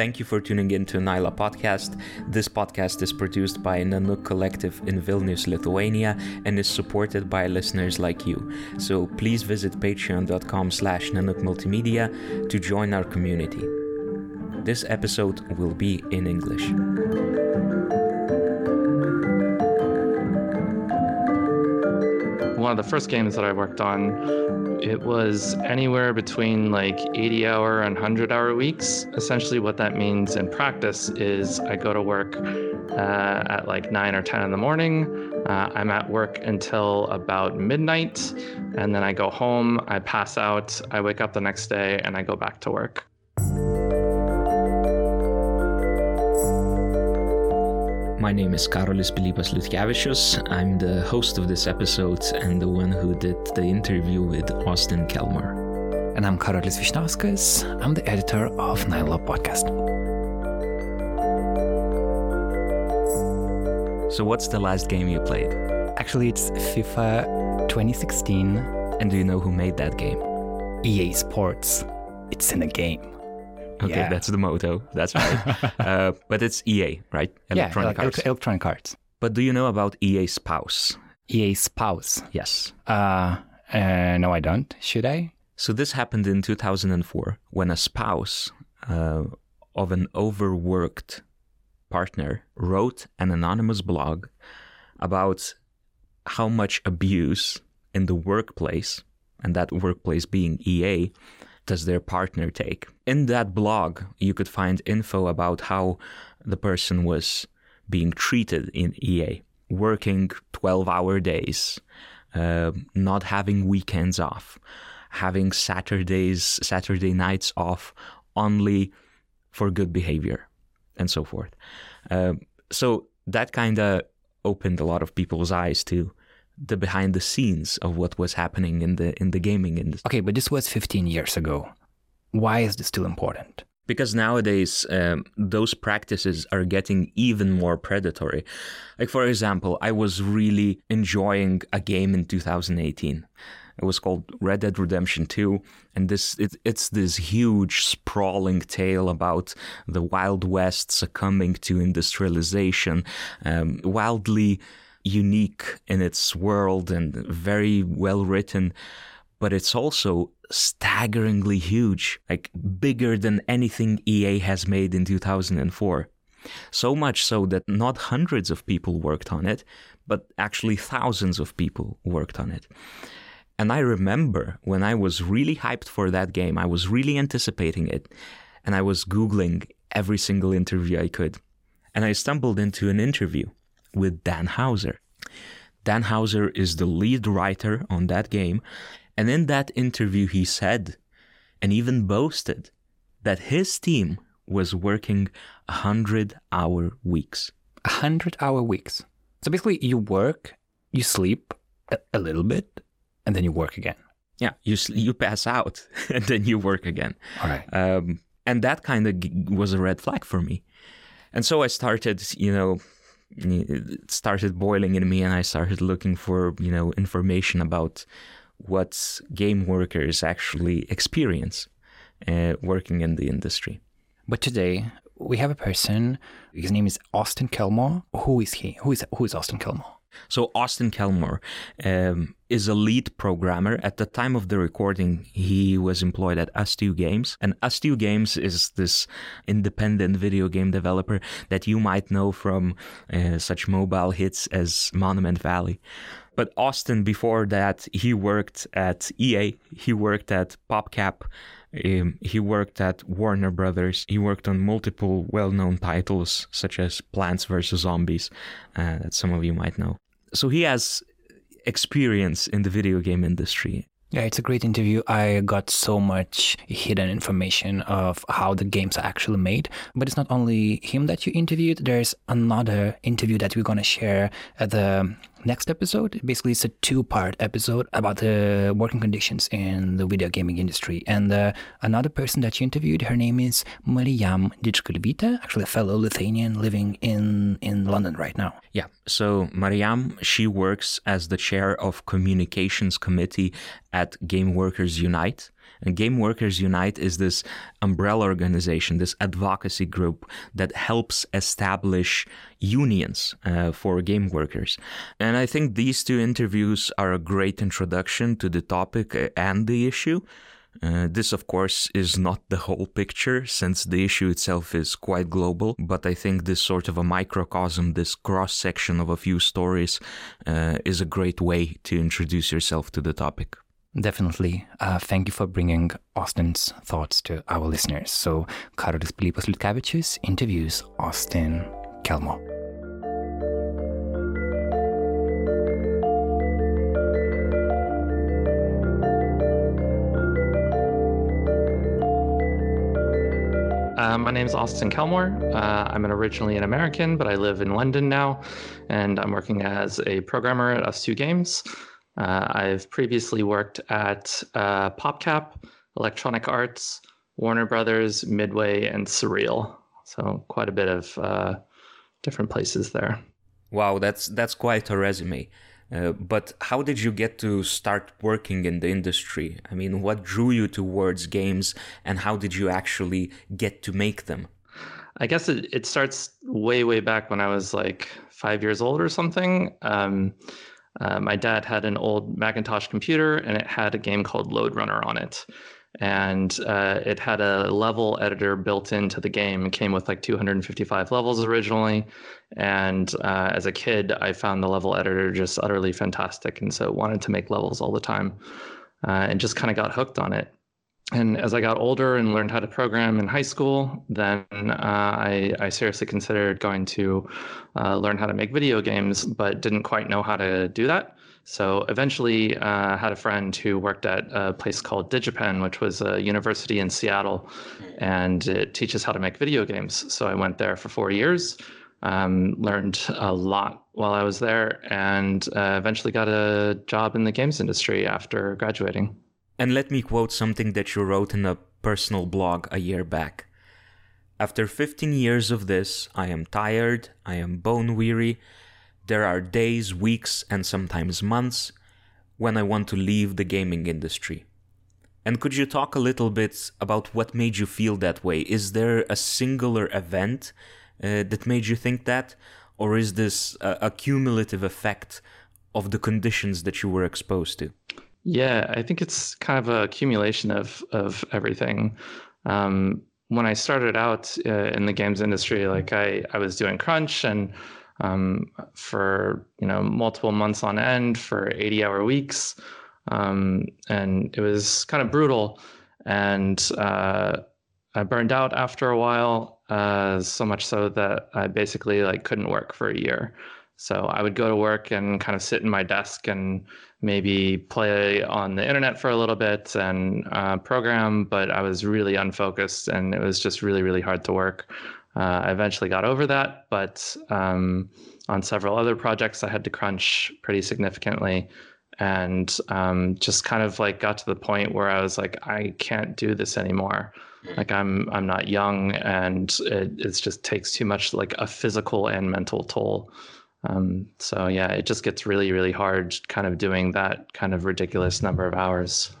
Thank you for tuning in to Nyla podcast. This podcast is produced by Nanook Collective in Vilnius, Lithuania, and is supported by listeners like you. So please visit patreon.com slash Nanook Multimedia to join our community. This episode will be in English. One of the first games that I worked on, it was anywhere between like 80 hour and 100 hour weeks. Essentially, what that means in practice is I go to work uh, at like 9 or 10 in the morning. Uh, I'm at work until about midnight, and then I go home, I pass out, I wake up the next day, and I go back to work. My name is Karolis Pilypas Liutkevicius. I'm the host of this episode and the one who did the interview with Austin Kelmore. And I'm Karolis Vyšniauskas. I'm the editor of Naila podcast. So, what's the last game you played? Actually, it's FIFA 2016 And do you know who made that game? EA Sports. It's in a game. Okay, Yeah. that's the motto. That's right. uh, but it's EA, right? yeah, like Arts. elec- electronic arts. But do you know about EA Spouse? EA Spouse. Yes. Uh, uh, no, I don't. Should I? So this happened in 2004 when a spouse uh, of an overworked partner wrote an anonymous blog about how much abuse in the workplace, and that workplace being EA, does their partner take. In that blog, you could find info about how the person was being treated in EA, working 12 hour days, uh, not having weekends off, having Saturdays, Saturday nights off only for good behavior, and so forth. Uh, so that kind of opened a lot of people's eyes to the behind the scenes of what was happening in the in the gaming industry. Okay, but this was 15 years ago. Why is this still important? because nowadays um, those practices are getting even more predatory. Like for example, I was really enjoying a game in 2018. It was called Red Dead Redemption 2, and this it, it's this huge sprawling tale about the Wild West succumbing to industrialization, um, wildly unique in its world and very well written but it's also staggeringly huge, like bigger than anything EA has made in 2004. So much so that not hundreds of people worked on it, but actually thousands of people worked on it. And I remember when I was really hyped for that game, I was really anticipating it, and I was Googling every single interview I could. And I stumbled into an interview with Dan Houser. Dan Houser is the lead writer on that game, and in that interview, he said and even boasted that his team was working 100 hour weeks. 100 hour weeks. So basically, you work, you sleep a, a little bit, and then you work again. Yeah, you, you pass out and then you work again. All right. Um, and that kind of g- was a red flag for me. And so I started, you know, it started boiling in me and I started looking for, you know, information about what game workers actually experience uh, working in the industry. But today, we have a person. His name is Austin Kelmore. Who is he? Who is who is Austin Kelmore? So Austin Kelmore um, is a lead programmer. At the time of the recording, he was employed at ustwo Games, and ustwo Games is this independent video game developer that you might know from uh, such mobile hits as Monument Valley. But Austin, before that, he worked at EA. He worked at PopCap. Um, he worked at Warner Brothers. He worked on multiple well-known titles such as Plants vs Zombies, uh, that some of you might know. So he has experience in the video game industry. Yeah, it's a great interview. I got so much hidden information of how the games are actually made. But it's not only him that you interviewed. There's another interview that we're gonna share at the next episode. Basically, it's a two-part episode about the working conditions in the video gaming industry. And uh, another person that you interviewed, her name is Mariam Didžgalvytė, actually a fellow Lithuanian living in in London right now. Yeah. So Mariam, she works as the chair of communications committee at Game Workers Unite. And Game Workers Unite is this umbrella organization, this advocacy group that helps establish unions uh, for game workers. And I think these two interviews are a great introduction to the topic uh, and the issue. Uh, this, of course, is not the whole picture since the issue itself is quite global, but I think this sort of a microcosm, this cross section of a few stories, uh, is a great way to introduce yourself to the topic. Definitely. Uh, thank you for bringing Austin's thoughts to our listeners. So, Karolis Pilypas Liutkevičius interviews Austin Kelmore. Uh, my name is Austin Kelmore. Uh, I'm an originally an American, but I live in London now, and I'm working as a programmer at ustwo Games. Uh, I've previously worked at uh, PopCap, Electronic Arts, Warner Brothers, Midway, and Surreal. So quite a bit of uh, different places there. Wow, that's that's quite a resume. Uh, but how did you get to start working in the industry? I mean, what drew you towards games and how did you actually get to make them? I guess it, it starts way, way back when I was like five years old or something. Um, uh, my dad had an old Macintosh computer and it had a game called Lode Runner on it and uh, it had a level editor built into the game. It came with like 255 levels originally, and uh, as a kid, I found the level editor just utterly fantastic, and so wanted to make levels all the time, uh, and just kind of got hooked on it. And as I got older and learned how to program in high school, then uh, I, I, seriously considered going to uh, learn how to make video games, but didn't quite know how to do that. So eventually, uh, had a friend who worked at a place called DigiPen, which was a university in Seattle, and it teaches how to make video games. So I went there for four years, um, learned a lot while I was there, and uh, eventually got a job in the games industry after graduating. And let me quote something that you wrote in a personal blog a year back. After 15 years of this, I am tired, I am bone weary, there are days, weeks, and sometimes months when I want to leave the gaming industry. And could you talk a little bit about what made you feel that way? Is there a singular event uh, that made you think that? Or is this a, a cumulative effect of the conditions that you were exposed to? Yeah, I think it's kind of a accumulation of, of everything. Um, when I started out uh, in the games industry, like I, I was doing crunch and um, for you know multiple months on end for 80 hour weeks um, and it was kind of brutal and uh, i burned out after a while uh, so much so that i basically like couldn't work for a year so i would go to work and kind of sit in my desk and maybe play on the internet for a little bit and uh, program but i was really unfocused and it was just really really hard to work uh, I eventually got over that, but um, on several other projects, I had to crunch pretty significantly and um, just kind of like got to the point where I was like, I can't do this anymore. Like I'm I'm not young, and it it just takes too much like a physical and mental toll. Um, so yeah, it just gets really really hard, kind of doing that kind of ridiculous number of hours.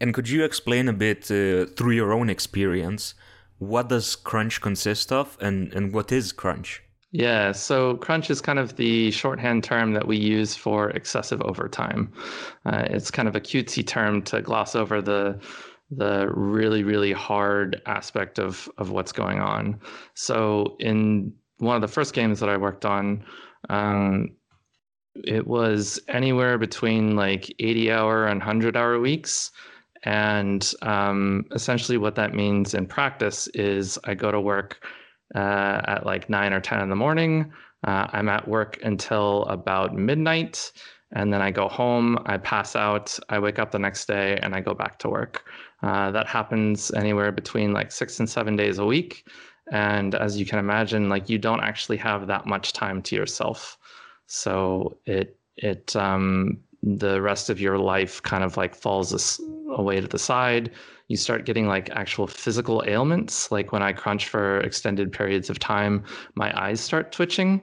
And could you explain a bit uh, through your own experience what does crunch consist of and, and what is crunch? Yeah, so crunch is kind of the shorthand term that we use for excessive overtime. Uh, it's kind of a cutesy term to gloss over the the really really hard aspect of of what's going on. So in one of the first games that I worked on, um, it was anywhere between like 80 hour and 100 hour weeks and um, essentially, what that means in practice is I go to work uh, at like nine or 10 in the morning. Uh, I'm at work until about midnight. And then I go home, I pass out, I wake up the next day, and I go back to work. Uh, that happens anywhere between like six and seven days a week. And as you can imagine, like you don't actually have that much time to yourself. So it, it, um, the rest of your life kind of like falls away to the side. You start getting like actual physical ailments. Like when I crunch for extended periods of time, my eyes start twitching.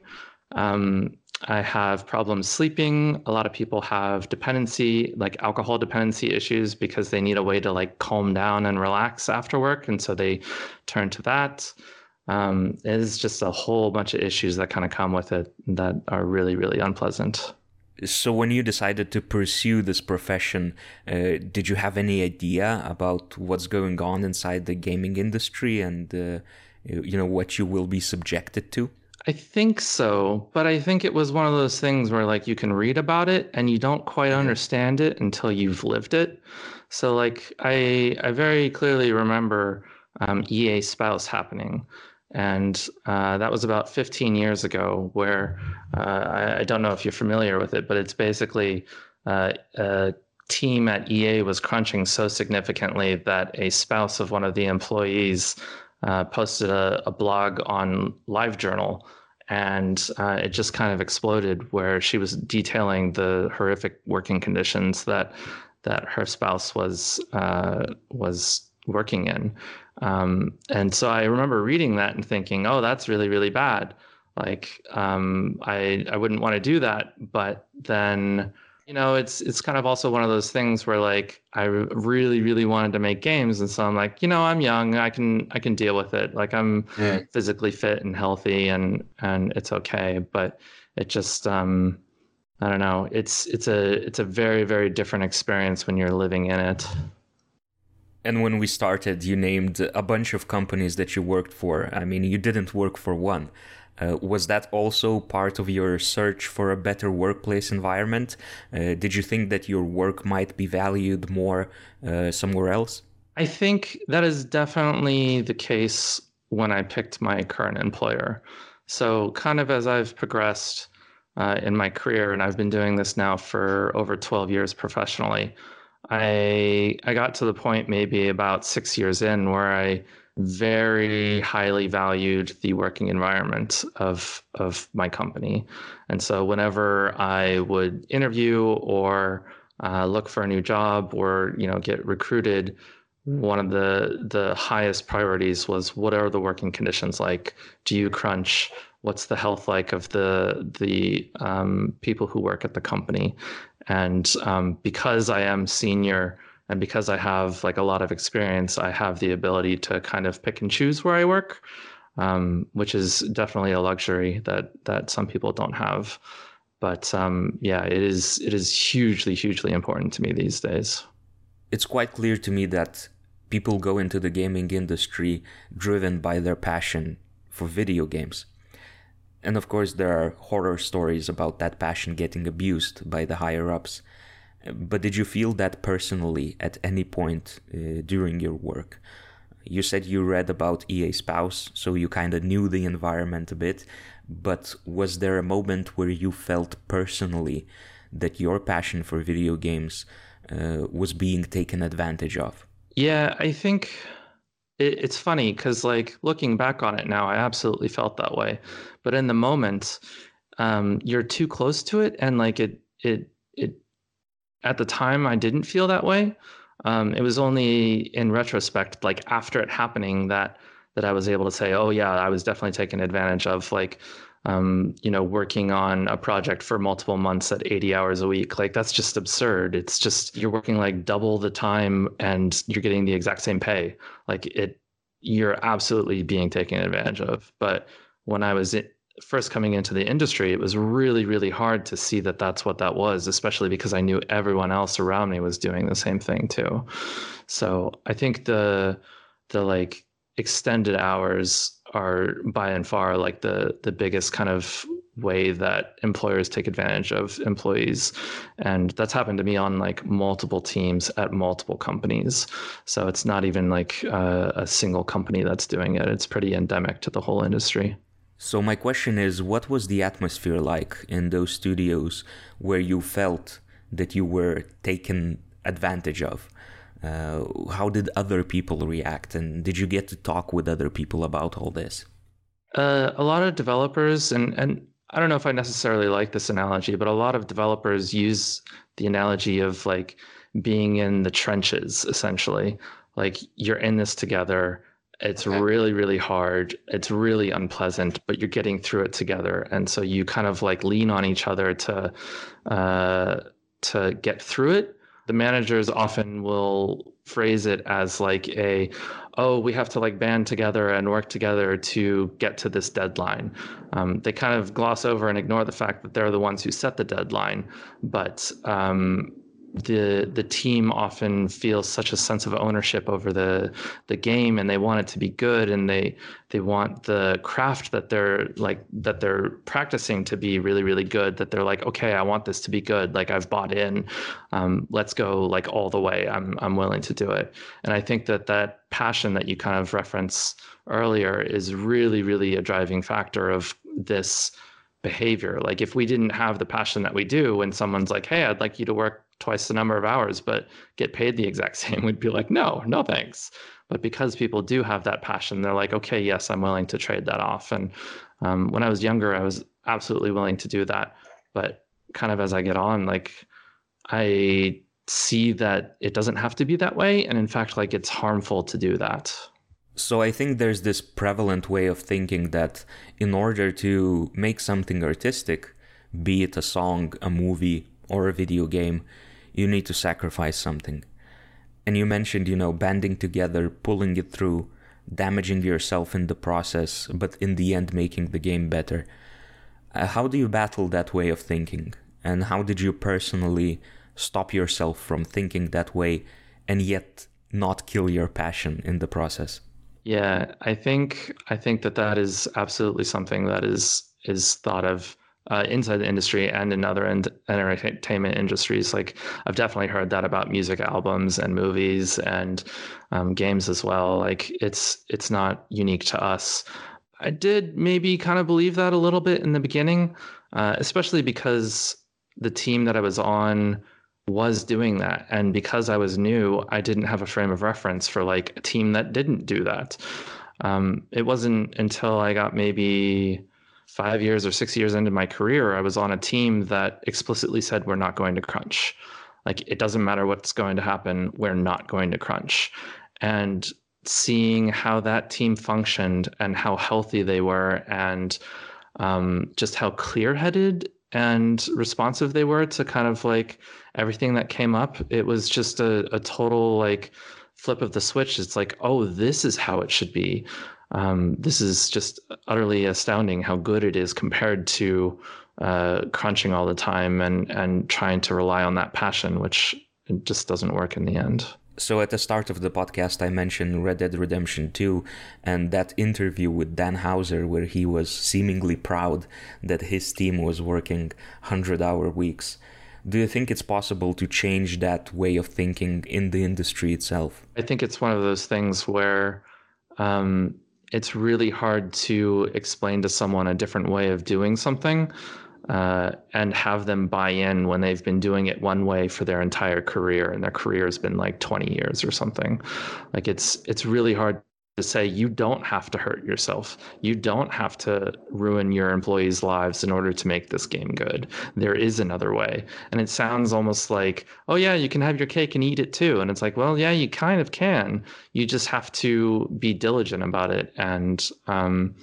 Um, I have problems sleeping. A lot of people have dependency, like alcohol dependency issues, because they need a way to like calm down and relax after work. And so they turn to that. Um, it is just a whole bunch of issues that kind of come with it that are really, really unpleasant. So, when you decided to pursue this profession, uh, did you have any idea about what's going on inside the gaming industry and, uh, you know, what you will be subjected to? I think so, but I think it was one of those things where like you can read about it and you don't quite understand it until you've lived it. So like I I very clearly remember um, EA Spouse happening, and uh, that was about 15 years ago. Where uh, I, I, don't know if you're familiar with it, but it's basically uh, a team at EA was crunching so significantly that a spouse of one of the employees uh, posted a, a, blog on LiveJournal, and uh, it just kind of exploded. Where she was detailing the horrific working conditions that that her spouse was uh, was working in. Um, and so I remember reading that and thinking, "Oh, that's really really bad." Like um, I I wouldn't want to do that, but then you know it's it's kind of also one of those things where like i really really wanted to make games and so i'm like you know i'm young i can i can deal with it. Like i'm yeah. physically fit and healthy and and it's okay. But it just um i don't know it's it's a it's a very very different experience when you're living in it. And when we started you named a bunch of companies that you worked for. I mean you didn't work for one uh, was that also part of your search for a better workplace environment? Uh, did you think that your work might be valued more uh, somewhere else? I think that is definitely the case when I picked my current employer. So, kind of as I've progressed uh, in my career, and I've been doing this now for over 12 years professionally, I I got to the point maybe about six years in where I very highly valued the working environment of of my company, and so whenever I would interview or uh, look for a new job or you know get recruited, one of the the highest priorities was what are the working conditions like? Do you crunch? What's the health like of the the um, people who work at the company? And um, because I am senior and because I have like a lot of experience, I have the ability to kind of pick and choose where I work, um, which is definitely a luxury that that some people don't have. But um, yeah, it is it is hugely hugely important to me these days. It's quite clear to me that people go into the gaming industry driven by their passion for video games. And of course, there are horror stories about that passion getting abused by the higher ups. But did you feel that personally at any point uh, during your work? You said you read about EA Spouse, so you kind of knew the environment a bit. But was there a moment where you felt personally that your passion for video games uh, was being taken advantage of? Yeah, I think it, it's funny because, like, looking back on it now, I absolutely felt that way. But in the moment, um, you're too close to it, and like it, it, it at the time I didn't feel that way. Um, it was only in retrospect, like after it happening, that that I was able to say, oh yeah, I was definitely taken advantage of. Like, um, you know, working on a project for multiple months at 80 hours a week. Like that's just absurd. It's just you're working like double the time and you're getting the exact same pay. Like it, you're absolutely being taken advantage of. But when I was first coming into the industry, it was really, really hard to see that that's what that was, especially because I knew everyone else around me was doing the same thing too. So I think the the like extended hours are by and far like the the biggest kind of way that employers take advantage of employees. And that's happened to me on like multiple teams at multiple companies. So it's not even like a single company that's doing it. It's pretty endemic to the whole industry so my question is, what was the atmosphere like in those studios where you felt that you were taken advantage of? Uh, how did other people react, and did you get to talk with other people about all this? Uh, a lot of developers, and and I don't know if I necessarily like this analogy, but a lot of developers use the analogy of like being in the trenches, essentially. Like you're in this together it's really really hard. It's really unpleasant but you're getting through it together. And so you kind of like lean on each other to uh, to get through it. The managers often will phrase it as like a oh we have to like band together and work together to get to this deadline. Um, they kind of gloss over and ignore the fact that they're the ones who set the deadline but um, the the team often feels such a sense of ownership over the the game and they want it to be good and they they want the craft that they're like that they're practicing to be really really good that they're like okay I want this to be good. Like I've bought in. Um, let's go like all the way. I'm I'm willing to do it. And I think that that passion that you kind of reference earlier is really really a driving factor of this behavior. Like if we didn't have the passion that we do when someone's like hey I'd like you to work twice the number of hours but get paid the exact same we'd be like no no thanks. But because people do have that passion they're like okay yes i'm willing to trade that off. And um, when i was younger i was absolutely willing to do that. But kind of as i get on like i see that it doesn't have to be that way. And in fact like it's harmful to do that. So I think there's this prevalent way of thinking that in order to make something artistic, be it a song, a movie, or a video game, you need to sacrifice something. And you mentioned, you know, banding together, pulling it through, damaging yourself in the process, but in the end making the game better. Uh, how do you battle that way of thinking? And how did you personally stop yourself from thinking that way and yet not kill your passion in the process? Yeah, I think I think that that is absolutely something that is is thought of uh, inside the industry and in other end, entertainment industries. Like I've definitely heard that about music albums and movies and um, games as well. Like it's it's not unique to us. I did maybe kind of believe that a little bit in the beginning, uh, especially because the team that I was on was doing that, and because I was new, I didn't have a frame of reference for like a team that didn't do that. Um, it wasn't until I got maybe five years or six years into my career, I was on a team that explicitly said, we're not going to crunch. Like, it doesn't matter what's going to happen, we're not going to crunch. And seeing how that team functioned and how healthy they were and um, just how clear headed and responsive they were to kind of like everything that came up, it was just a, a total like flip of the switch. It's like, oh, this is how it should be um, this is just utterly astounding how good it is compared to uh, crunching all the time and and trying to rely on that passion, which just doesn't work in the end. So at the start of the podcast, I mentioned Red Dead Redemption 2 and that interview with Dan Houser, where he was seemingly proud that his team was working 100 hour weeks. Do you think it's possible to change that way of thinking in the industry itself? I think it's one of those things where um, it's really hard to explain to someone a different way of doing something uh, and have them buy in when they've been doing it one way for their entire career and their career has been like 20 years or something. Like it's it's really hard to say you don't have to hurt yourself. You don't have to ruin your employees' lives in order to make this game good. There is another way. And it sounds almost like, oh, yeah, you can have your cake and eat it too. And it's like, well, yeah, you kind of can. You just have to be diligent about it. And um,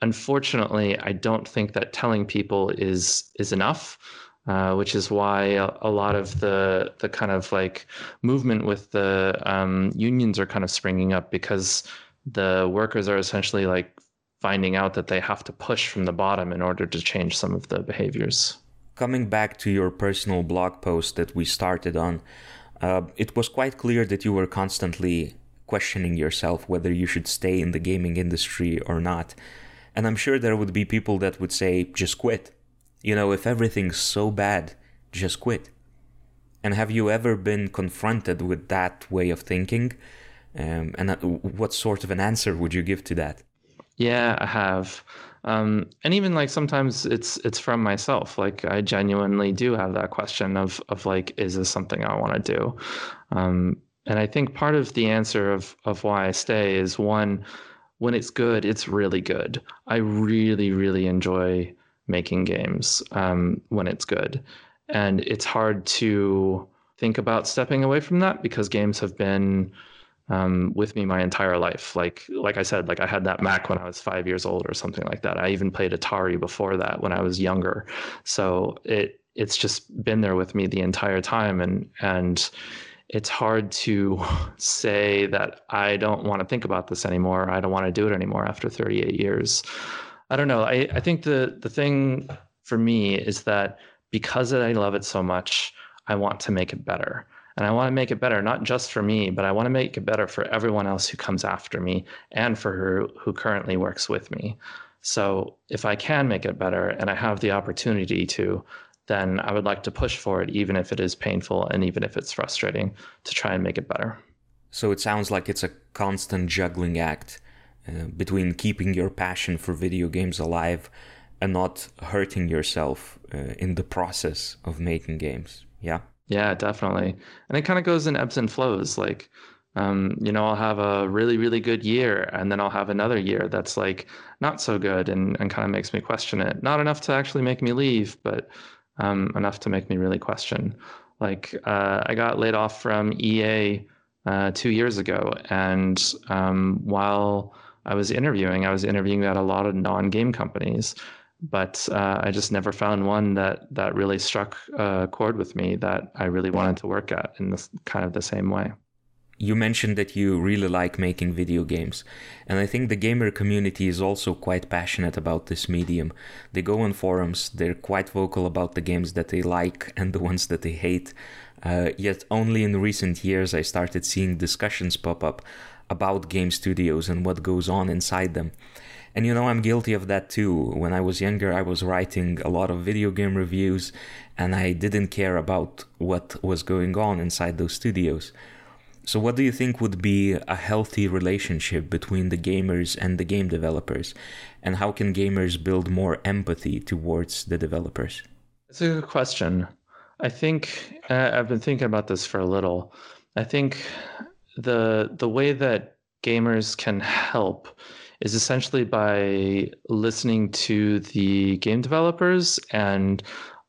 unfortunately, I don't think that telling people is is enough. Uh, which is why a, a, lot of the the kind of like movement with the um, unions are kind of springing up because the workers are essentially like finding out that they have to push from the bottom in order to change some of the behaviors. Coming back to your personal blog post that we started on, uh, it was quite clear that you were constantly questioning yourself whether you should stay in the gaming industry or not. And I'm sure there would be people that would say, just quit you know, if everything's so bad, just quit. And have you ever been confronted with that way of thinking? Um, and uh, what sort of an answer would you give to that? Yeah, I have. Um, and even like sometimes it's it's from myself. Like I genuinely do have that question of of like, is this something I want to do? Um, and I think part of the answer of of why I stay is one, when it's good, it's really good. I really really enjoy making games um, when it's good. And it's hard to think about stepping away from that because games have been um, with me my entire life. Like like I said, like I had that Mac when I was five years old or something like that. I even played Atari before that when I was younger. So it it's just been there with me the entire time, and and it's hard to say that I don't want to think about this anymore. I don't want to do it anymore after 38 years. I don't know. I, I think the the thing for me is that because I love it so much, I want to make it better. And I want to make it better, not just for me, but I want to make it better for everyone else who comes after me and for who, who currently works with me. So if I can make it better and I have the opportunity to, then I would like to push for it, even if it is painful and even if it's frustrating, to try and make it better. So it sounds like it's a constant juggling act uh, between keeping your passion for video games alive and not hurting yourself uh, in the process of making games. Yeah. Yeah, definitely. And it kind of goes in ebbs and flows. Like, um, you know, I'll have a really, really good year, and then I'll have another year that's like not so good and, and kind of makes me question it. Not enough to actually make me leave, but um, enough to make me really question. Like, uh, I got laid off from EA uh, two years ago, and um, while I was interviewing, I was interviewing at a lot of non game companies but uh, I just never found one that that really struck a chord with me that I really wanted to work at in this kind of the same way. You mentioned that you really like making video games, and I think the gamer community is also quite passionate about this medium. They go on forums, they're quite vocal about the games that they like and the ones that they hate. Uh, yet, only in recent years, I started seeing discussions pop up about game studios and what goes on inside them. And you know, I'm guilty of that too. When I was younger, I was writing a lot of video game reviews and I didn't care about what was going on inside those studios. So, what do you think would be a healthy relationship between the gamers and the game developers? And how can gamers build more empathy towards the developers? It's a good question. I think uh, I've been thinking about this for a little. I think the the way that gamers can help is essentially by listening to the game developers and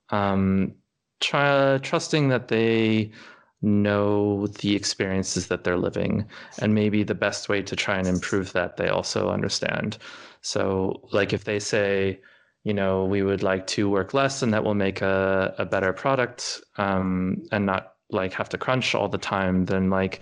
um, try, trusting that they know the experiences that they're living and maybe the best way to try and improve that they also understand. So like if they say you know we would like to work less and that will make a, a better product um, and not like have to crunch all the time then like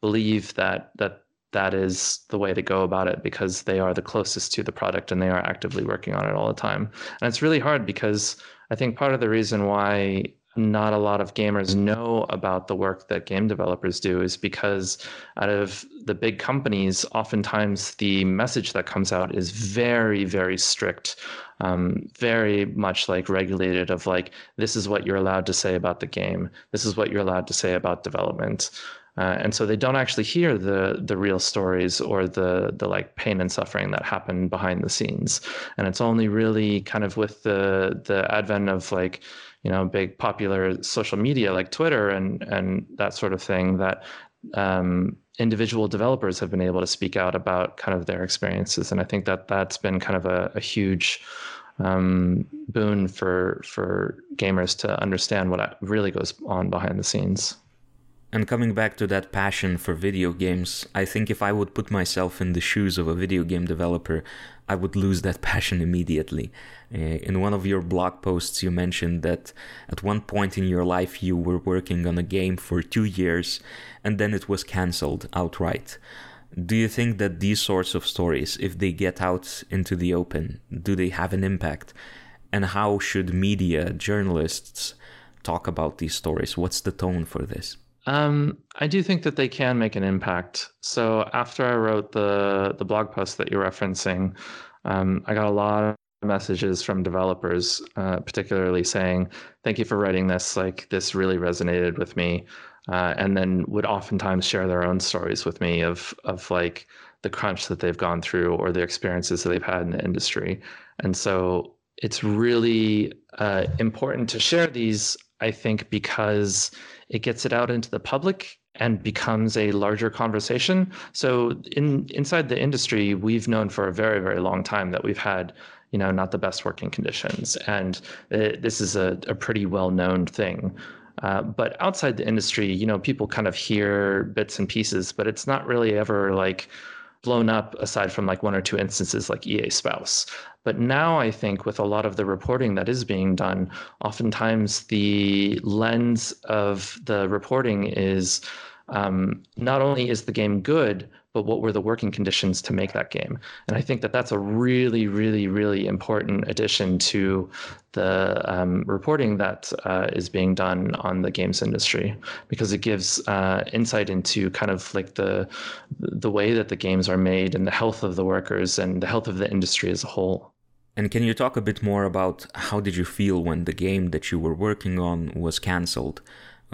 believe that that that is the way to go about it because they are the closest to the product and they are actively working on it all the time. And it's really hard because I think part of the reason why not a lot of gamers know about the work that game developers do is because out of the big companies, oftentimes the message that comes out is very, very strict, um, very much like regulated of like, this is what you're allowed to say about the game. This is what you're allowed to say about development. Uh, and so they don't actually hear the the real stories or the the like pain and suffering that happen behind the scenes. And it's only really kind of with the the advent of like you know big popular social media like Twitter and and that sort of thing that um, individual developers have been able to speak out about kind of their experiences. And I think that that's been kind of a, a huge um, boon for for gamers to understand what really goes on behind the scenes. And coming back to that passion for video games, I think if I would put myself in the shoes of a video game developer, I would lose that passion immediately. Uh, in one of your blog posts, you mentioned that at one point in your life you were working on a game for two years and then it was cancelled outright. Do you think that these sorts of stories, if they get out into the open, do they have an impact? And how should media, journalists talk about these stories? What's the tone for this? Um, I do think that they can make an impact. So after I wrote the the blog post that you're referencing, um, I got a lot of messages from developers, uh, particularly saying, "Thank you for writing this. Like this really resonated with me," uh, and then would oftentimes share their own stories with me of of like the crunch that they've gone through or the experiences that they've had in the industry. And so it's really uh, important to share these. I think because it gets it out into the public and becomes a larger conversation. So in inside the industry, we've known for a very very long time that we've had you know not the best working conditions, and it, this is a, a pretty well known thing. Uh, but outside the industry, you know, people kind of hear bits and pieces, but it's not really ever like blown up aside from like one or two instances like EA Spouse. But now I think with a lot of the reporting that is being done, oftentimes the lens of the reporting is um, not only is the game good, but what were the working conditions to make that game? And I think that that's a really, really, really important addition to the um, reporting that uh, is being done on the games industry because it gives uh, insight into kind of like the the way that the games are made and the health of the workers and the health of the industry as a whole. And can you talk a bit more about how did you feel when the game that you were working on was cancelled?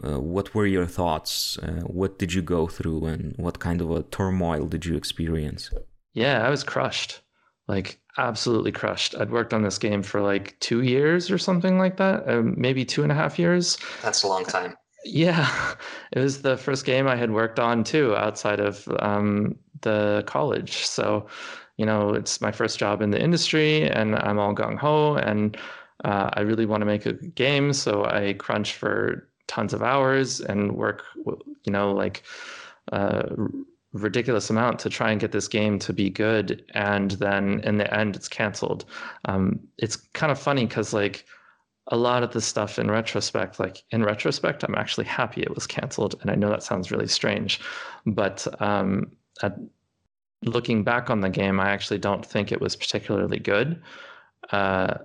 Uh, what were your thoughts? Uh, what did you go through, and what kind of a turmoil did you experience? Yeah, I was crushed, like absolutely crushed. I'd worked on this game for like two years or something like that, uh, maybe two and a half years. That's a long time. Yeah, it was the first game I had worked on too, outside of um, the college. So, you know, it's my first job in the industry, and I'm all gung ho, and uh, I really want to make a game. So I crunch for tons of hours and work, you know, like uh, ridiculous amount to try and get this game to be good. And then in the end, it's canceled. Um, it's kind of funny because like a lot of the stuff in retrospect, like in retrospect, I'm actually happy it was canceled. And I know that sounds really strange, but um, at, looking back on the game, I actually don't think it was particularly good. Uh,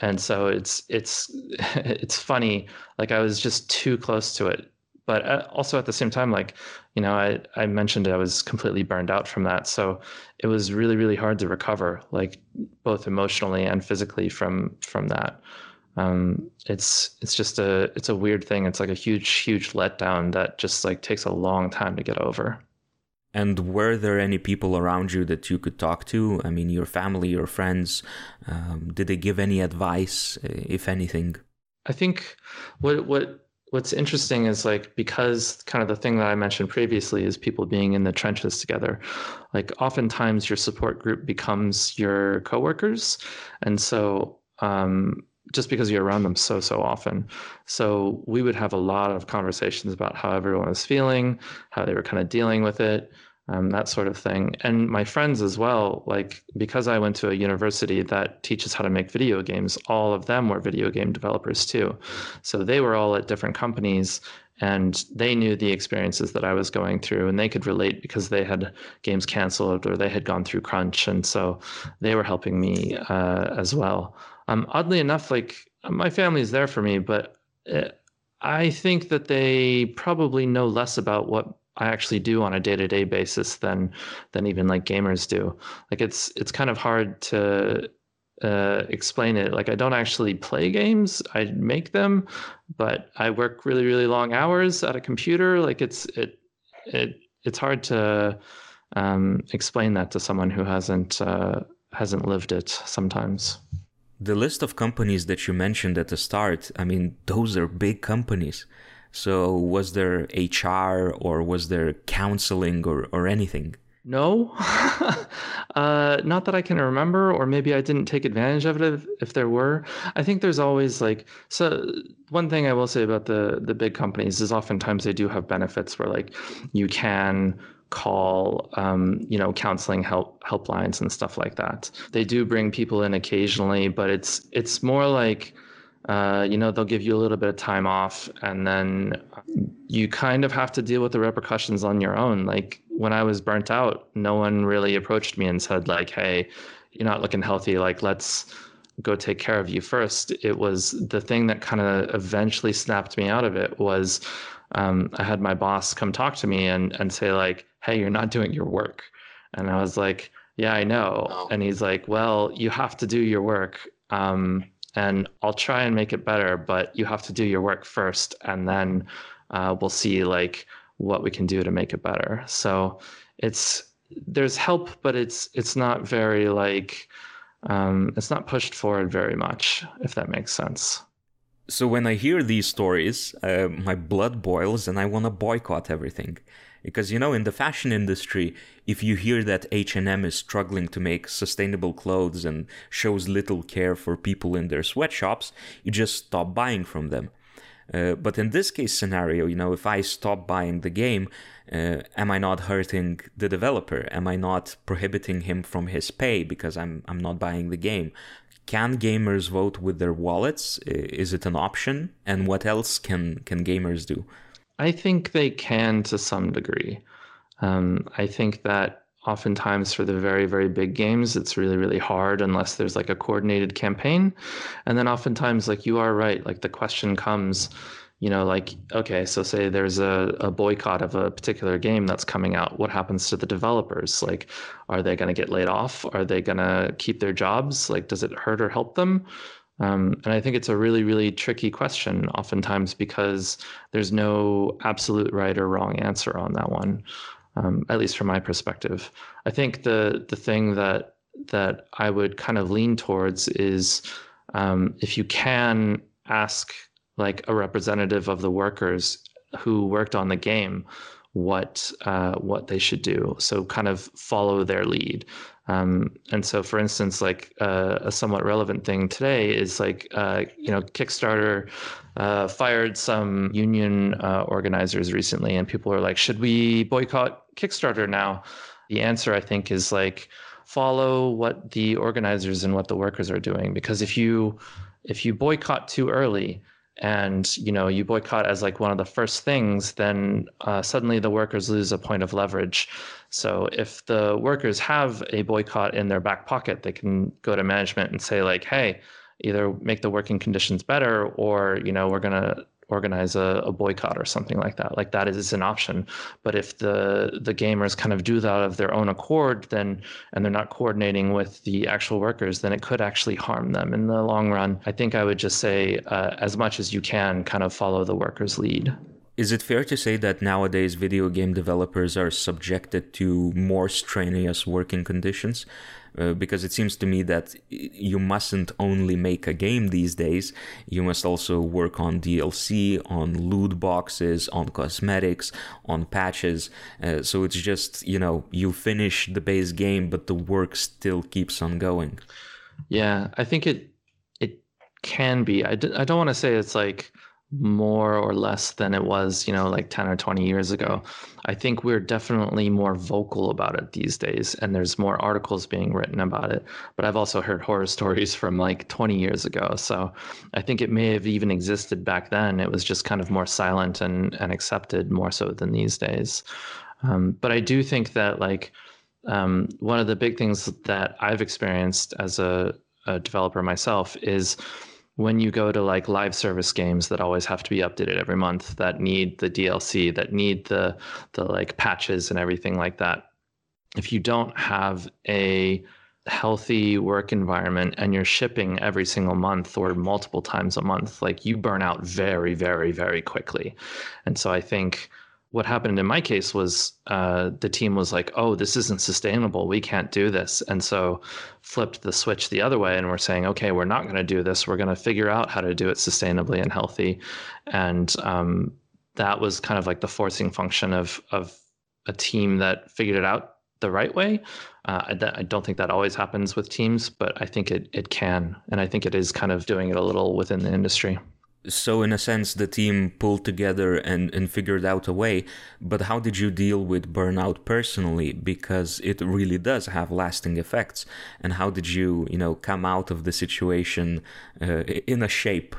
and so it's it's it's funny like i was just too close to it. But uh, also at the same time like you know i i mentioned i was completely burned out from that. So it was really really hard to recover like both emotionally and physically from from that. Um, it's it's just a it's a weird thing. It's like a huge huge letdown that just like takes a long time to get over and were there any people around you that you could talk to? I mean, your family, your friends, um, did they give any advice, if anything? I think what what what's interesting is like because kind of the thing that I mentioned previously is people being in the trenches together. Like oftentimes your support group becomes your coworkers, and so um, just because you're around them so so often. So we would have a lot of conversations about how everyone was feeling, how they were kind of dealing with it um, that sort of thing. And my friends as well, like because I went to a university that teaches how to make video games, all of them were video game developers too. So they were all at different companies and they knew the experiences that I was going through and they could relate because they had games canceled or they had gone through crunch. And so they were helping me uh, as well. Um, oddly enough, like my family is there for me, but it, uh, I think that they probably know less about what I actually do on a day to day basis than than even like gamers do. Like it's it's kind of hard to uh, explain it. Like I don't actually play games; I make them, but I work really really long hours at a computer. Like it's it it it's hard to um, explain that to someone who hasn't uh, hasn't lived it sometimes. The list of companies that you mentioned at the start, I mean, those are big companies. So was there HR or was there counseling or, or anything? No, uh, not that I can remember, or maybe I didn't take advantage of it if, if, there were. I think there's always like so. One thing I will say about the the big companies is oftentimes they do have benefits where like you can call um, you know counseling help helplines and stuff like that. They do bring people in occasionally, but it's it's more like uh, you know, they'll give you a little bit of time off, and then you kind of have to deal with the repercussions on your own. Like when I was burnt out, no one really approached me and said, like, "Hey, you're not looking healthy. Like, let's go take care of you first. It was the thing that kind of eventually snapped me out of it was um, I had my boss come talk to me and and say like, "Hey, you're not doing your work," and I was like, "Yeah, I know," oh. and he's like, "Well, you have to do your work." Um, and I'll try and make it better, but you have to do your work first, and then uh, we'll see like what we can do to make it better. So it's there's help, but it's it's not very like um, it's not pushed forward very much, if that makes sense. So when I hear these stories, uh, my blood boils and I want to boycott everything because you know in the fashion industry if you hear that H&M is struggling to make sustainable clothes and shows little care for people in their sweatshops you just stop buying from them Uh, but in this case scenario, you know, if I stop buying the game, uh, am I not hurting the developer? Am I not prohibiting him from his pay because I'm I'm not buying the game? Can gamers vote with their wallets? Is it an option? And what else can can gamers do? I think they can to some degree. Um, I think that oftentimes for the very very big games it's really really hard unless there's like a coordinated campaign. And then oftentimes like you are right like the question comes you know like okay so say there's a, a boycott of a particular game that's coming out. What happens to the developers? Like are they going to get laid off? Are they going to keep their jobs? Like does it hurt or help them um, and I think it's a really, really tricky question, oftentimes because there's no absolute right or wrong answer on that one, um, at least from my perspective. I think the the thing that that I would kind of lean towards is um, if you can ask like a representative of the workers who worked on the game what uh, what they should do. So kind of follow their lead. Um, and so, for instance, like uh, a somewhat relevant thing today is like, uh, you know, Kickstarter uh, fired some union uh, organizers recently, and people are like, should we boycott Kickstarter now? The answer, I think, is like, follow what the organizers and what the workers are doing. Because if you if you boycott too early, and you know you boycott as like one of the first things then uh, suddenly the workers lose a point of leverage. So if the workers have a boycott in their back pocket they can go to management and say like hey either make the working conditions better or you know we're going to organize a, a, boycott or something like that. Like that is an option. But if the the gamers kind of do that of their own accord, then and they're not coordinating with the actual workers, then it could actually harm them in the long run. I think I would just say, uh, as much as you can, kind of follow the workers' lead. Is it fair to say that nowadays video game developers are subjected to more strenuous working conditions? Uh, because it seems to me that you mustn't only make a game these days, you must also work on DLC, on loot boxes, on cosmetics, on patches. Uh, so it's just, you know, you finish the base game, but the work still keeps on going. Yeah, I think it it can be. I d- I don't want to say it's like more or less than it was, you know, like 10 or 20 years ago. I think we're definitely more vocal about it these days, and there's more articles being written about it. But I've also heard horror stories from like 20 years ago. So I think it may have even existed back then. It was just kind of more silent and, and accepted more so than these days. Um, but I do think that, like, um, one of the big things that I've experienced as a, a developer myself is when you go to like live service games that always have to be updated every month that need the DLC that need the the like patches and everything like that if you don't have a healthy work environment and you're shipping every single month or multiple times a month like you burn out very very very quickly. And so i think what happened in my case was uh, the team was like, "Oh, this isn't sustainable. We can't do this," and so flipped the switch the other way, and we're saying, "Okay, we're not going to do this. We're going to figure out how to do it sustainably and healthy," and um, that was kind of like the forcing function of of a team that figured it out the right way. Uh, I, I, don't think that always happens with teams, but I think it it can, and I think it is kind of doing it a little within the industry so in a sense the team pulled together and, and figured out a way. But how did you deal with burnout personally? Because it really does have lasting effects. And how did you you know come out of the situation uh, in a shape?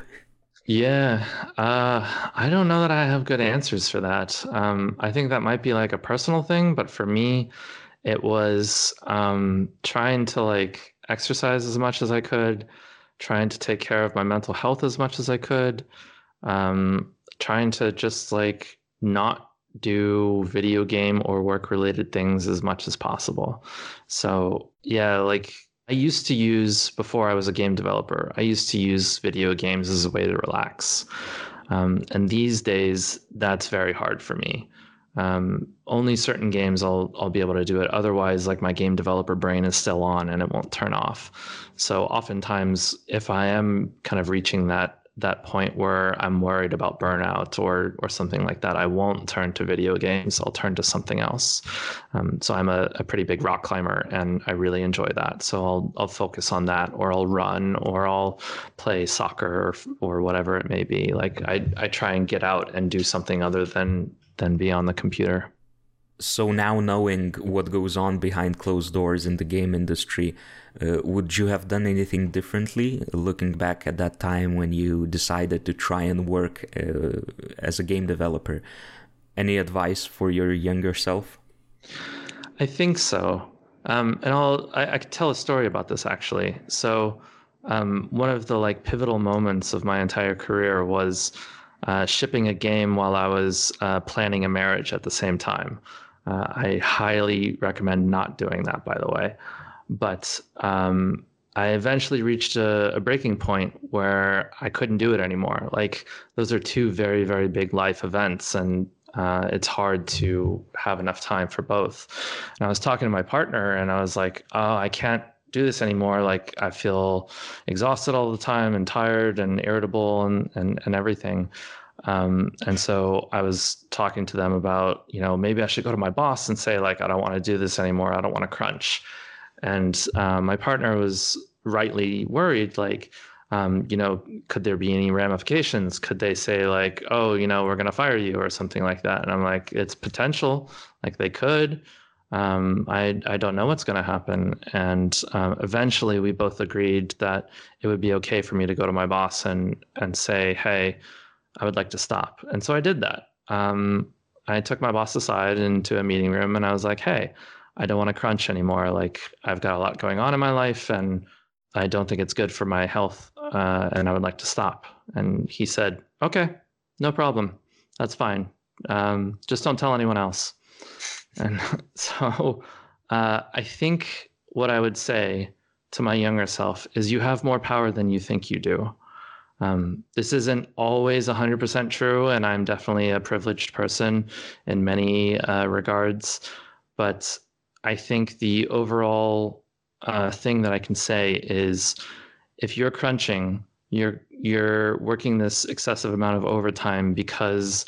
Yeah uh, i don't know that i have good answers for that. Um, i think that might be like a personal thing but for me it was um, trying to like exercise as much as i could trying to take care of my mental health as much as I could, um, trying to just like not do video game or work related things as much as possible. So, yeah, like I used to use before I was a game developer, I used to use video games as a way to relax. Um, and these days, that's very hard for me. Um, only certain games I'll I'll be able to do it. Otherwise, like my game developer brain is still on and it won't turn off. So oftentimes, if I am kind of reaching that that point where I'm worried about burnout or or something like that, I won't turn to video games. I'll turn to something else. Um, so I'm a, a, pretty big rock climber, and I really enjoy that. So I'll I'll focus on that, or I'll run, or I'll play soccer, or or whatever it may be. Like I I try and get out and do something other than than be on the computer. So now knowing what goes on behind closed doors in the game industry, uh, would you have done anything differently looking back at that time when you decided to try and work uh, as a game developer? Any advice for your younger self? I think so. Um, and I'll I, I could tell a story about this actually. So um, one of the like pivotal moments of my entire career was uh, shipping a game while I was uh, planning a marriage at the same time. Uh, I highly recommend not doing that, by the way. But um, I eventually reached a, a, breaking point where I couldn't do it anymore. Like those are two very, very big life events, and uh, it's hard to have enough time for both. And I was talking to my partner, and I was like, "Oh, I can't do this anymore. Like I feel exhausted all the time, and tired, and irritable, and and and everything." Um, and so I was talking to them about, you know, maybe I should go to my boss and say, like, I don't want to do this anymore. I don't want to crunch. And um, my partner was rightly worried, like, um, you know, could there be any ramifications? Could they say, like, oh, you know, we're going to fire you or something like that? And I'm like, it's potential. Like, they could. Um, I, I don't know what's going to happen. And um, eventually, we both agreed that it would be okay for me to go to my boss and, and say, hey, I would like to stop. And so I did that. Um, I took my boss aside into a meeting room and I was like, hey, I don't want to crunch anymore. Like, I've got a lot going on in my life and I don't think it's good for my health. Uh, and I would like to stop. And he said, okay, no problem. That's fine. Um, just don't tell anyone else. And so uh, I think what I would say to my younger self is you have more power than you think you do. Um, this isn't always 100% true, and I'm definitely a privileged person in many uh, regards. But I think the overall uh, thing that I can say is if you're crunching, you're you're working this excessive amount of overtime because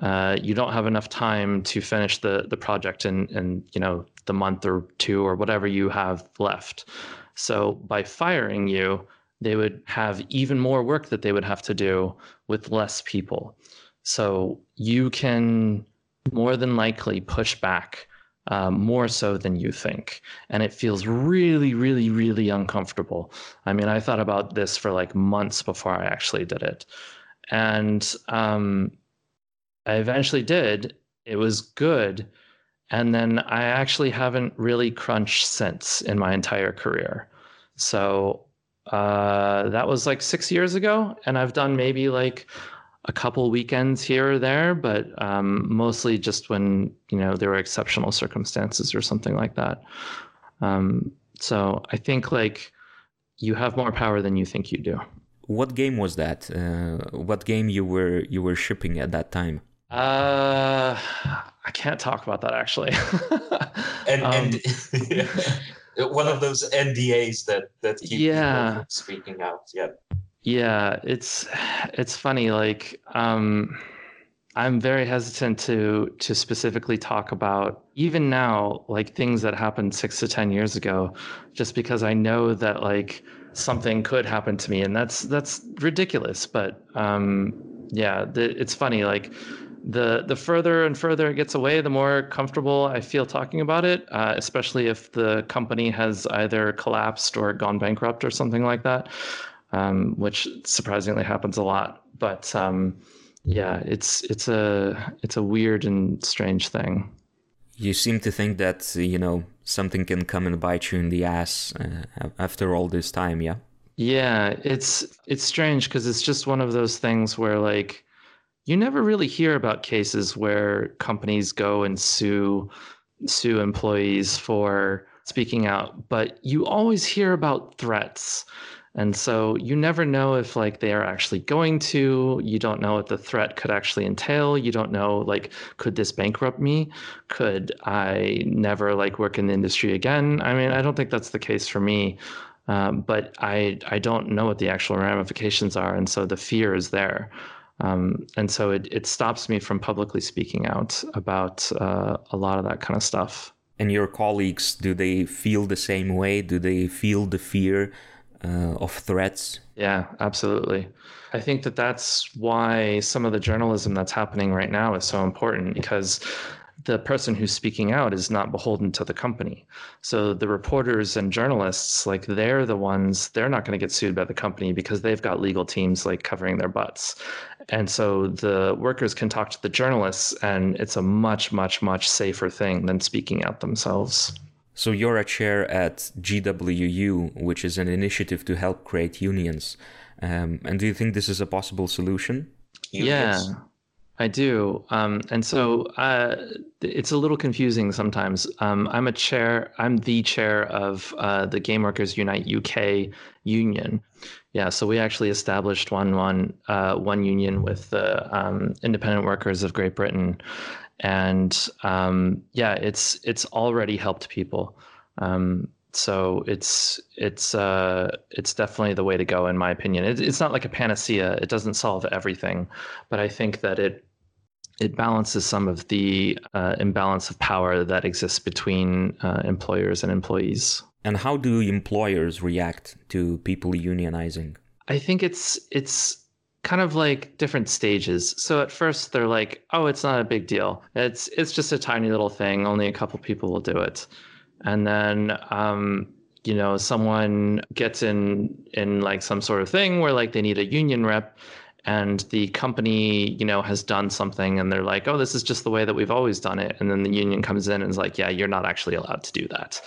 uh, you don't have enough time to finish the the project in in you know the month or two or whatever you have left. So by firing you, they would have even more work that they would have to do with less people. So you can more than likely push back um, more so than you think. And it feels really, really, really uncomfortable. I mean, I thought about this for like months before I actually did it. And um, I eventually did. It was good. And then I actually haven't really crunched since in my entire career. So uh, that was like six years ago, and I've done maybe like a couple weekends here or there, but um, mostly just when you know there were exceptional circumstances or something like that. Um, so I think like you have more power than you think you do. What game was that? Uh, what game you were you were shipping at that time? Uh, I can't talk about that actually. and um, and one of those NDAs that that keep yeah speaking out. Yeah. Yeah, it's it's funny. Like, um, I'm very hesitant to to specifically talk about even now, like things that happened six to ten years ago, just because I know that like something could happen to me, and that's that's ridiculous. But um, yeah, the, it's funny. Like the the further and further it gets away, the more comfortable I feel talking about it. Uh, especially if the company has either collapsed or gone bankrupt or something like that, um, which surprisingly happens a lot. But um, yeah, it's it's a it's a weird and strange thing. You seem to think that you know something can come and bite you in the ass uh, after all this time, yeah. Yeah, it's it's strange because it's just one of those things where like you never really hear about cases where companies go and sue sue employees for speaking out, but you always hear about threats. And so you never know if like they are actually going to, you don't know what the threat could actually entail. You don't know like could this bankrupt me? Could I never like work in the industry again? I mean, I don't think that's the case for me. Um, but I I don't know what the actual ramifications are, and so the fear is there. Um, and so it, it stops me from publicly speaking out about uh, a lot of that kind of stuff. And your colleagues, do they feel the same way? Do they feel the fear uh, of threats? Yeah, absolutely. I think that that's why some of the journalism that's happening right now is so important because the person who's speaking out is not beholden to the company. So the reporters and journalists, like they're the ones, they're not going to get sued by the company because they've got legal teams like covering their butts. And so the workers can talk to the journalists, and it's a much, much, much safer thing than speaking out themselves. So you're a chair at GWU, which is an initiative to help create unions. Um, and do you think this is a possible solution? Unions. Yeah. I do. Um, and so uh, it's a little confusing sometimes. Um, I'm a chair, I'm the chair of uh, the Game Workers Unite UK union. Yeah, so we actually established one, one, uh, one union with the um, independent workers of Great Britain. And um, yeah, it's it's already helped people. Um, so it's it's uh, it's definitely the way to go in my opinion. It, it's not like a panacea. It doesn't solve everything, but I think that it it balances some of the uh, imbalance of power that exists between uh, employers and employees. And how do employers react to people unionizing? I think it's it's kind of like different stages. So at first they're like, "Oh, it's not a big deal. It's it's just a tiny little thing. Only a couple people will do it." And then um, you know, someone gets in in like some sort of thing where like they need a union rep and the company you know has done something and they're like oh this is just the way that we've always done it. And then the union comes in and is like yeah you're not actually allowed to do that.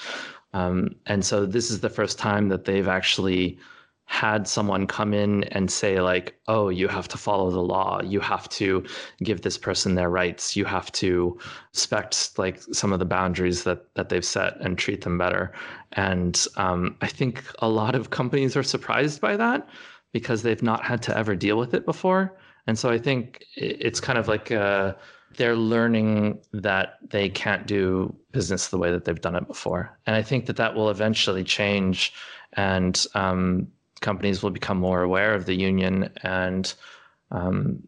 Um, and so this is the first time that they've actually had someone come in and say like oh you have to follow the law. You have to give this person their rights. You have to respect like some of the boundaries that that they've set and treat them better. And um, i think a lot of companies are surprised by that because they've not had to ever deal with it before. And so I think it's kind of like uh, they're learning that they can't do business the way that they've done it before. And I think that that will eventually change, and um, companies will become more aware of the union, and um,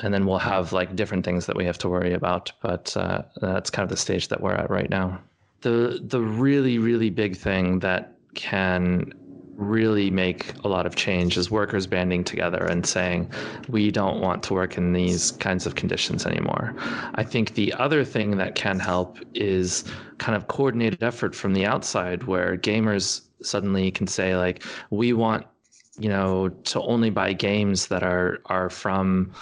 and then we'll have like different things that we have to worry about. But uh, that's kind of the stage that we're at right now. The the really really big thing that can really make a lot of change is workers banding together and saying, we don't want to work in these kinds of conditions anymore. I think the other thing that can help is kind of coordinated effort from the outside where gamers suddenly can say, like, we want, you know, to only buy games that are are from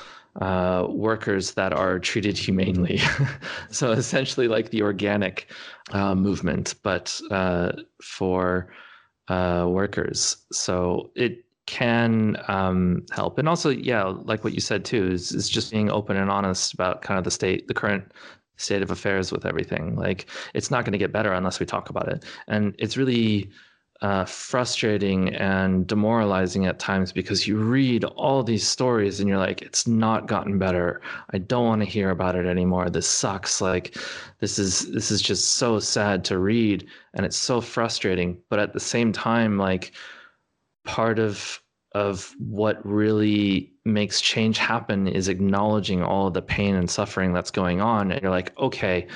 uh, workers that are treated humanely. so essentially, like the organic uh, movement, but uh, for uh, workers. So it can um, help. And also, yeah, like what you said too, is, is just being open and honest about kind of the state, the current state of affairs with everything. Like it's not going to get better unless we talk about it. And it's really uh, frustrating and demoralizing at times because you read all these stories and you're like, it's not gotten better. I don't want to hear about it anymore. This sucks. Like, this is this is just so sad to read, and it's so frustrating. But at the same time, like, part of of what really makes change happen is acknowledging all the pain and suffering that's going on and you're like okay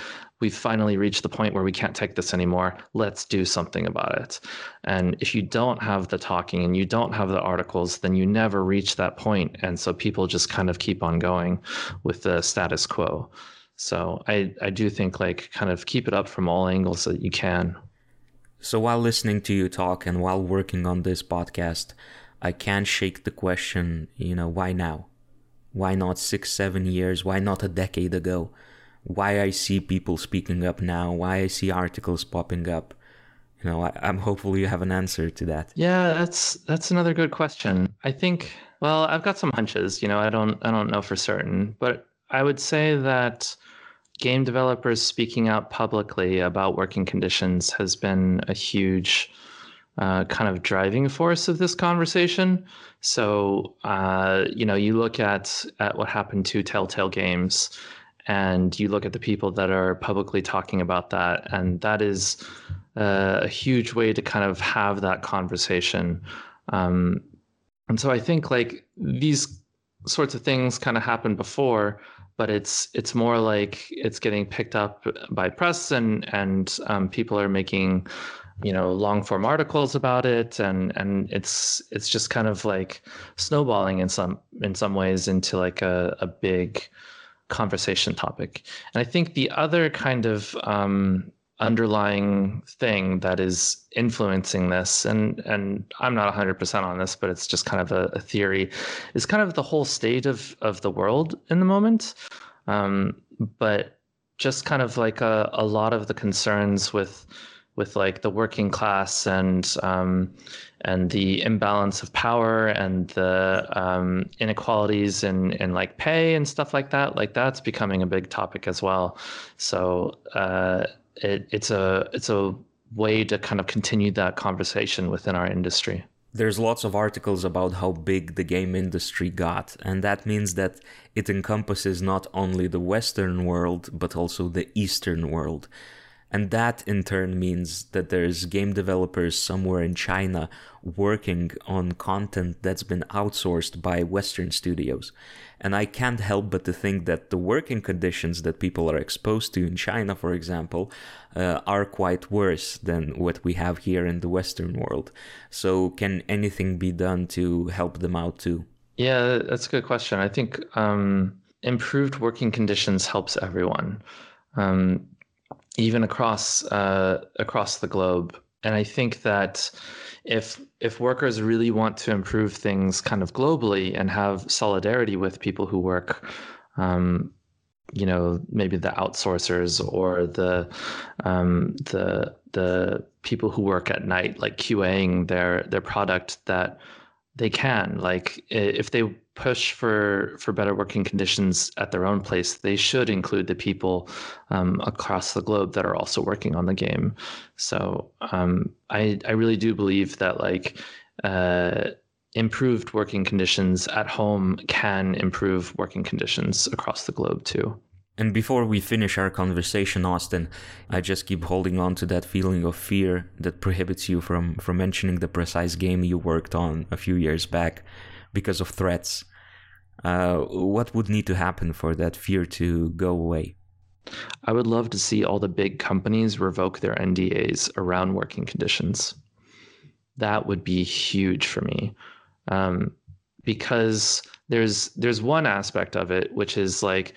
we've finally reached the point where we can't take this anymore. Let's do something about it. And if you don't have the talking and you don't have the articles, then you never reach that point. And so people just kind of keep on going with the status quo. So I, I do think like kind of keep it up from all angles that you can. So while listening to you talk and while working on this podcast, I can't shake the question, you know, why now? Why not six, seven years? Why not a decade ago? Why I see people speaking up now, why I see articles popping up. You know, I, am hopeful you have an answer to that. Yeah, that's that's another good question. I think well, I've got some hunches, you know, I don't I don't know for certain, but I would say that game developers speaking out publicly about working conditions has been a huge uh, kind of driving force of this conversation. So, uh, you know, you look at at what happened to Telltale Games and you look at the people that are publicly talking about that and that is uh, a huge way to kind of have that conversation. Um, and so I think like these sorts of things kind of happened before, but it's it's more like it's getting picked up by press and and um, people are making you know long form articles about it and and it's it's just kind of like snowballing in some in some ways into like a, a big conversation topic. And i think the other kind of um, underlying thing that is influencing this and and I'm not 100% on this but it's just kind of a, a theory is kind of the whole state of of the world in the moment. Um, but just kind of like a, a lot of the concerns with with like the working class and um, and the imbalance of power and the um, inequalities in, in like pay and stuff like that like that's becoming a big topic as well so uh, it, it's a it's a way to kind of continue that conversation within our industry. There's lots of articles about how big the game industry got, and that means that it encompasses not only the Western world, but also the Eastern world. And that in turn means that there's game developers somewhere in China working on content that's been outsourced by Western studios. And I can't help but to think that the working conditions that people are exposed to in China, for example, uh, are quite worse than what we have here in the Western world. So, can anything be done to help them out too? Yeah, that's a good question. I think um, improved working conditions helps everyone. Um, even across uh, across the globe. And I think that if if workers really want to improve things kind of globally and have solidarity with people who work, um, you know, maybe the outsourcers or the um, the the people who work at night, like QAing their their product, that they can like if they push for for better working conditions at their own place, they should include the people um, across the globe that are also working on the game. So um, I I really do believe that like. Uh, improved working conditions at home can improve working conditions across the globe too. And before we finish our conversation, Austin, I just keep holding on to that feeling of fear that prohibits you from, from mentioning the precise game you worked on a few years back because of threats. Uh, what would need to happen for that fear to go away? I would love to see all the big companies revoke their NDAs around working conditions. That would be huge for me, um, because there's there's one aspect of it which is like,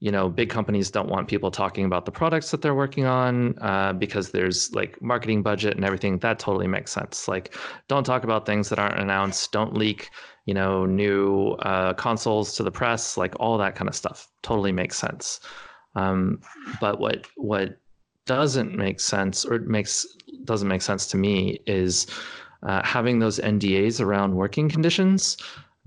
you know, big companies don't want people talking about the products that they're working on uh, because there's like marketing budget and everything. That totally makes sense. Like, don't talk about things that aren't announced. Don't leak you know, new uh, consoles to the press, like all that kind of stuff. Totally makes sense. Um, but what what doesn't make sense or makes doesn't make sense to me is uh, having those NDAs around working conditions.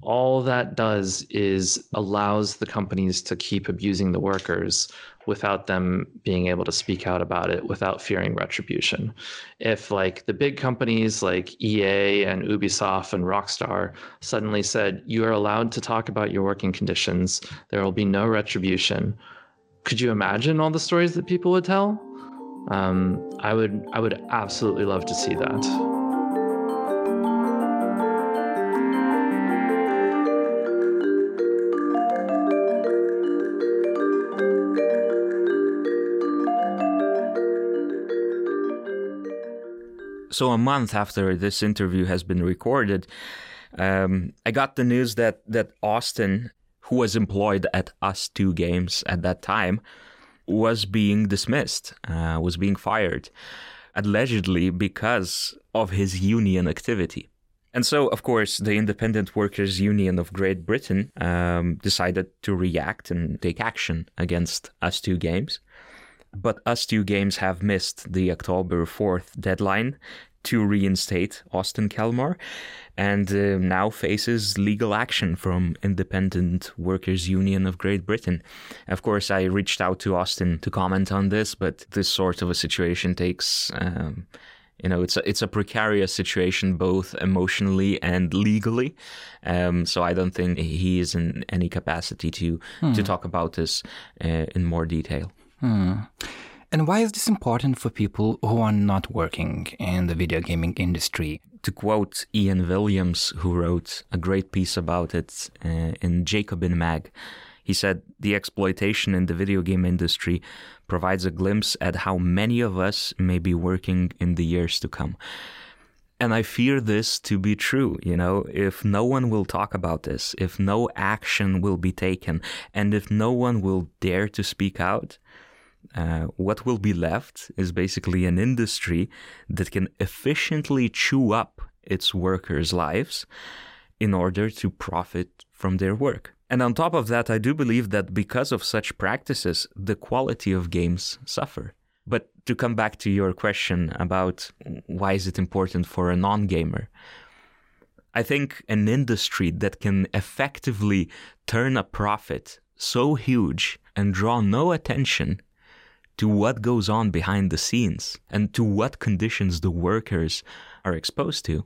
All that does is allows the companies to keep abusing the workers without them being able to speak out about it without fearing retribution. If like the big companies like EA and Ubisoft and Rockstar suddenly said you are allowed to talk about your working conditions, there will be no retribution. Could you imagine all the stories that people would tell? Um, I would I would absolutely love to see that. So a month after this interview has been recorded, um, I got the news that that Austin, who was employed at ustwo Games at that time, was being dismissed, uh, was being fired, allegedly because of his union activity. And so, of course, the Independent Workers' Union of Great Britain um, decided to react and take action against ustwo Games. But ustwo Games have missed the October 4th deadline to reinstate Austin Kelmore and uh, now faces legal action from Independent Workers Union of Great Britain. Of course, I reached out to Austin to comment on this, but this sort of a situation takes. Um, you know, it's a, it's a precarious situation both emotionally and legally. Um, so I don't think he is in any capacity to hmm. to talk about this uh, in more detail. Hmm. And why is this important for people who are not working in the video gaming industry? To quote Ian Williams, who wrote a great piece about it uh, in Jacobin Mag, he said the exploitation in the video game industry provides a glimpse at how many of us may be working in the years to come. And I fear this to be true. You know, if no one will talk about this, if no action will be taken, and if no one will dare to speak out, uh, what will be left is basically an industry that can efficiently chew up its workers' lives in order to profit from their work. And on top of that, I do believe that because of such practices, the quality of games suffer. But to come back to your question about why is it important for a non-gamer, I think an industry that can effectively turn a profit so huge and draw no attention to what goes on behind the scenes and to what conditions the workers are exposed to.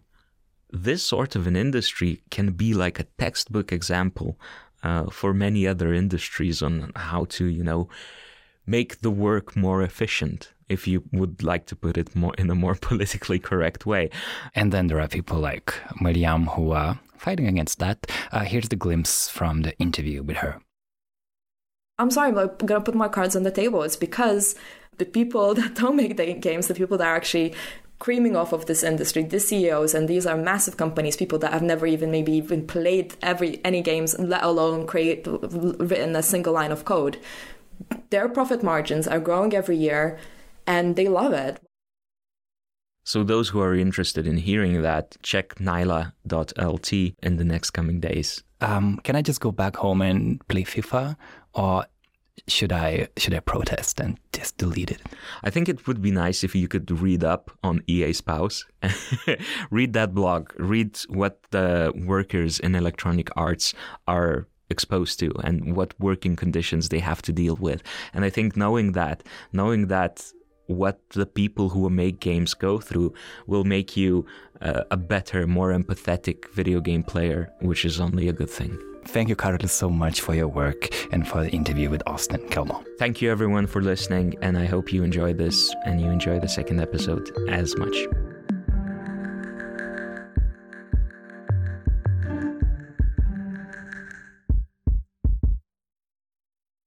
This sort of an industry can be like a textbook example uh, for many other industries on how to, you know, make the work more efficient, if you would like to put it more in a more politically correct way. And then there are people like Mariam who are fighting against that. Uh, here's the glimpse from the interview with her. I'm sorry, I'm going to put my cards on the table. It's because the people that don't make the games, the people that are actually creaming off of this industry, the CEOs, and these are massive companies, people that have never even maybe even played every any games, let alone create written a single line of code. Their profit margins are growing every year, and they love it. So those who are interested in hearing that, check nyla.lt in the next coming days. Um, can I just go back home and play FIFA, or should I should I protest and just delete it? I think it would be nice if you could read up on EA Spouse, read that blog, read what the workers in Electronic Arts are exposed to and what working conditions they have to deal with. And I think knowing that, knowing that what the people who make games go through will make you uh, a better, more empathetic video game player, which is only a good thing. Thank you, Carlos, so much for your work and for the interview with Austin Kelmore. Thank you, everyone, for listening, and I hope you enjoy this and you enjoy the second episode as much.